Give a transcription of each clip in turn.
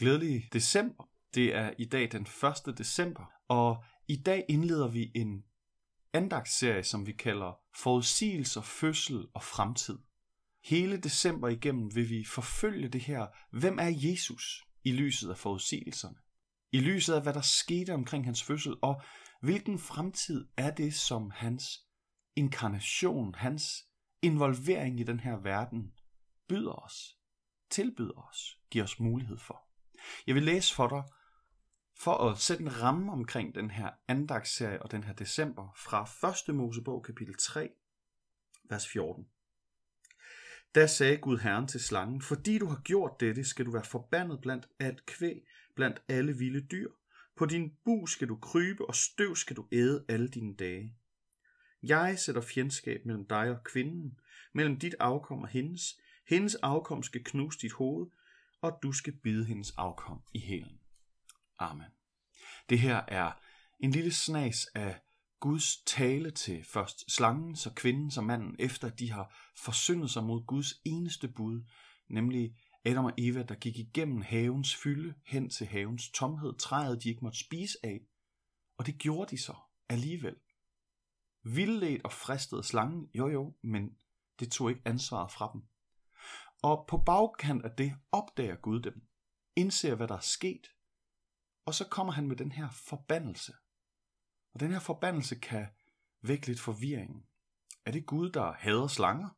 Glædelig december. Det er i dag den 1. december, og i dag indleder vi en andagsserie, som vi kalder Forudsigelser, Fødsel og Fremtid. Hele december igennem vil vi forfølge det her, hvem er Jesus i lyset af forudsigelserne? I lyset af, hvad der skete omkring hans fødsel, og hvilken fremtid er det, som hans inkarnation, hans involvering i den her verden byder os, tilbyder os, giver os mulighed for. Jeg vil læse for dig, for at sætte en ramme omkring den her andagsserie og den her december, fra 1. Mosebog kapitel 3, vers 14. Da sagde Gud Herren til slangen, fordi du har gjort dette, skal du være forbandet blandt alt kvæg, blandt alle vilde dyr. På din bu skal du krybe, og støv skal du æde alle dine dage. Jeg sætter fjendskab mellem dig og kvinden, mellem dit afkom og hendes. Hendes afkom skal knuse dit hoved, og du skal bide hendes afkom i hælen. Amen. Det her er en lille snas af Guds tale til først slangen, så kvinden, så manden, efter de har forsyndet sig mod Guds eneste bud, nemlig Adam og Eva, der gik igennem havens fylde hen til havens tomhed, træet de ikke måtte spise af. Og det gjorde de så alligevel. Vildledt og fristede slangen, jo jo, men det tog ikke ansvaret fra dem. Og på bagkant af det opdager Gud dem, indser hvad der er sket, og så kommer han med den her forbandelse. Og den her forbandelse kan vække lidt forvirring. Er det Gud, der hader slanger?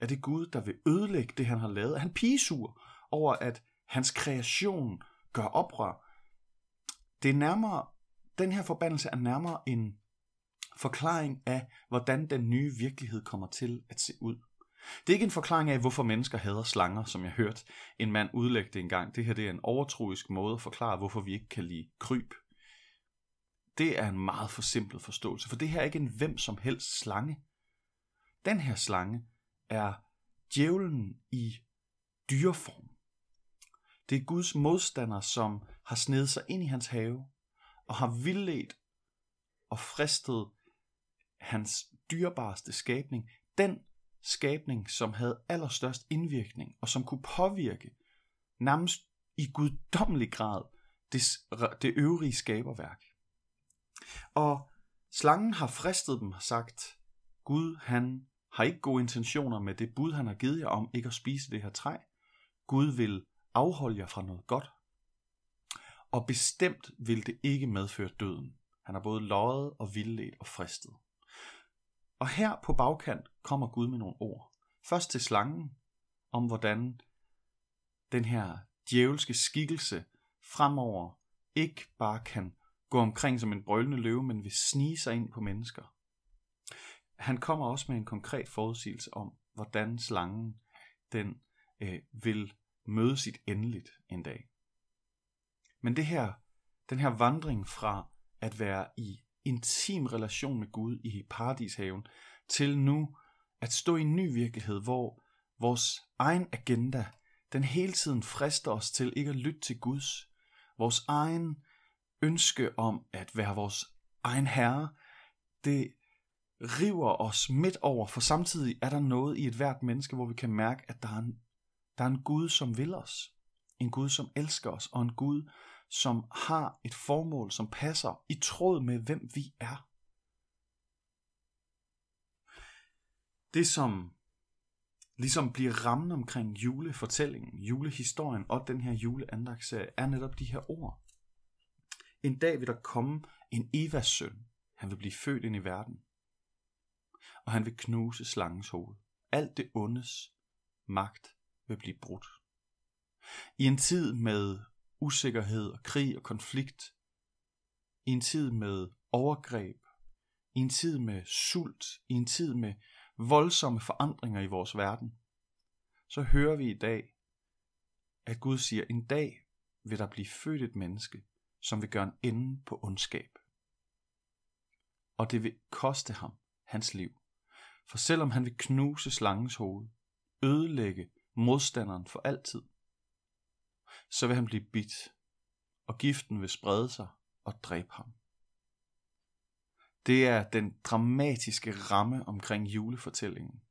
Er det Gud, der vil ødelægge det, han har lavet? Er han pigesur over, at hans kreation gør oprør? Det er nærmere, den her forbandelse er nærmere en forklaring af, hvordan den nye virkelighed kommer til at se ud. Det er ikke en forklaring af, hvorfor mennesker hader slanger, som jeg hørte en mand udlægge det engang. Det her det er en overtroisk måde at forklare, hvorfor vi ikke kan lide kryb. Det er en meget forsimplet forståelse, for det her er ikke en hvem som helst slange. Den her slange er djævlen i dyreform. Det er Guds modstander, som har snedet sig ind i hans have og har vildledt og fristet hans dyrbarste skabning. Den skabning, som havde allerstørst indvirkning og som kunne påvirke nærmest i guddommelig grad det, det øvrige skaberværk. Og slangen har fristet dem og sagt, Gud han har ikke gode intentioner med det bud, han har givet jer om ikke at spise det her træ. Gud vil afholde jer fra noget godt. Og bestemt vil det ikke medføre døden. Han har både løjet og vildledt og fristet. Og her på bagkant kommer Gud med nogle ord. Først til slangen, om hvordan den her djævelske skikkelse fremover ikke bare kan gå omkring som en brølende løve, men vil snige sig ind på mennesker. Han kommer også med en konkret forudsigelse om, hvordan slangen den øh, vil møde sit endeligt en dag. Men det her, den her vandring fra at være i intim relation med Gud i paradishaven, til nu at stå i en ny virkelighed, hvor vores egen agenda, den hele tiden frister os til ikke at lytte til Guds. Vores egen ønske om at være vores egen herre, det river os midt over, for samtidig er der noget i et hvert menneske, hvor vi kan mærke, at der er en, der er en Gud, som vil os. En Gud, som elsker os, og en Gud, som har et formål, som passer i tråd med, hvem vi er. Det, som ligesom bliver rammen omkring julefortællingen, julehistorien og den her juleandagsserie, er netop de her ord. En dag vil der komme en Evas søn. Han vil blive født ind i verden. Og han vil knuse slangens hoved. Alt det ondes magt vil blive brudt. I en tid med usikkerhed og krig og konflikt, i en tid med overgreb, i en tid med sult, i en tid med voldsomme forandringer i vores verden, så hører vi i dag, at Gud siger, en dag vil der blive født et menneske, som vil gøre en ende på ondskab. Og det vil koste ham hans liv. For selvom han vil knuse slangens hoved, ødelægge modstanderen for altid, så vil han blive bidt, og giften vil sprede sig og dræbe ham. Det er den dramatiske ramme omkring julefortællingen.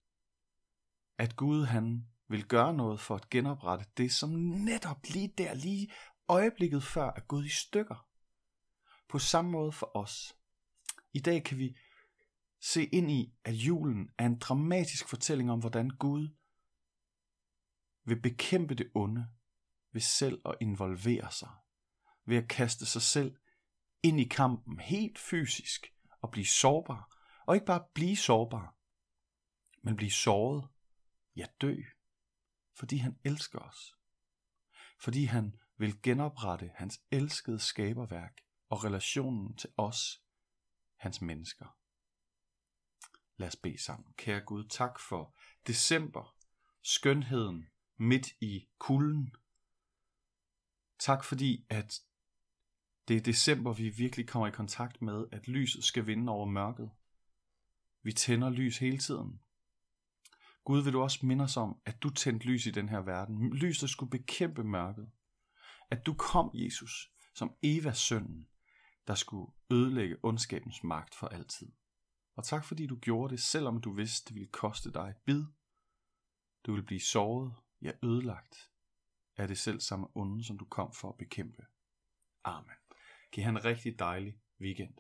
At Gud han vil gøre noget for at genoprette det, som netop lige der, lige øjeblikket før, er gået i stykker. På samme måde for os. I dag kan vi se ind i, at julen er en dramatisk fortælling om, hvordan Gud vil bekæmpe det onde ved selv at involvere sig, ved at kaste sig selv ind i kampen helt fysisk og blive sårbar, og ikke bare blive sårbar, men blive såret, ja dø, fordi han elsker os. Fordi han vil genoprette hans elskede skaberværk og relationen til os, hans mennesker. Lad os bede sammen. Kære Gud, tak for december, skønheden midt i kulden. Tak fordi, at det er december, vi virkelig kommer i kontakt med, at lyset skal vinde over mørket. Vi tænder lys hele tiden. Gud, vil du også minde os om, at du tændte lys i den her verden. Lys, der skulle bekæmpe mørket. At du kom, Jesus, som Evas søn, der skulle ødelægge ondskabens magt for altid. Og tak fordi du gjorde det, selvom du vidste, det ville koste dig et bid. Du ville blive såret, ja ødelagt, af det selv samme onde, som du kom for at bekæmpe. Amen. Giv han en rigtig dejlig weekend.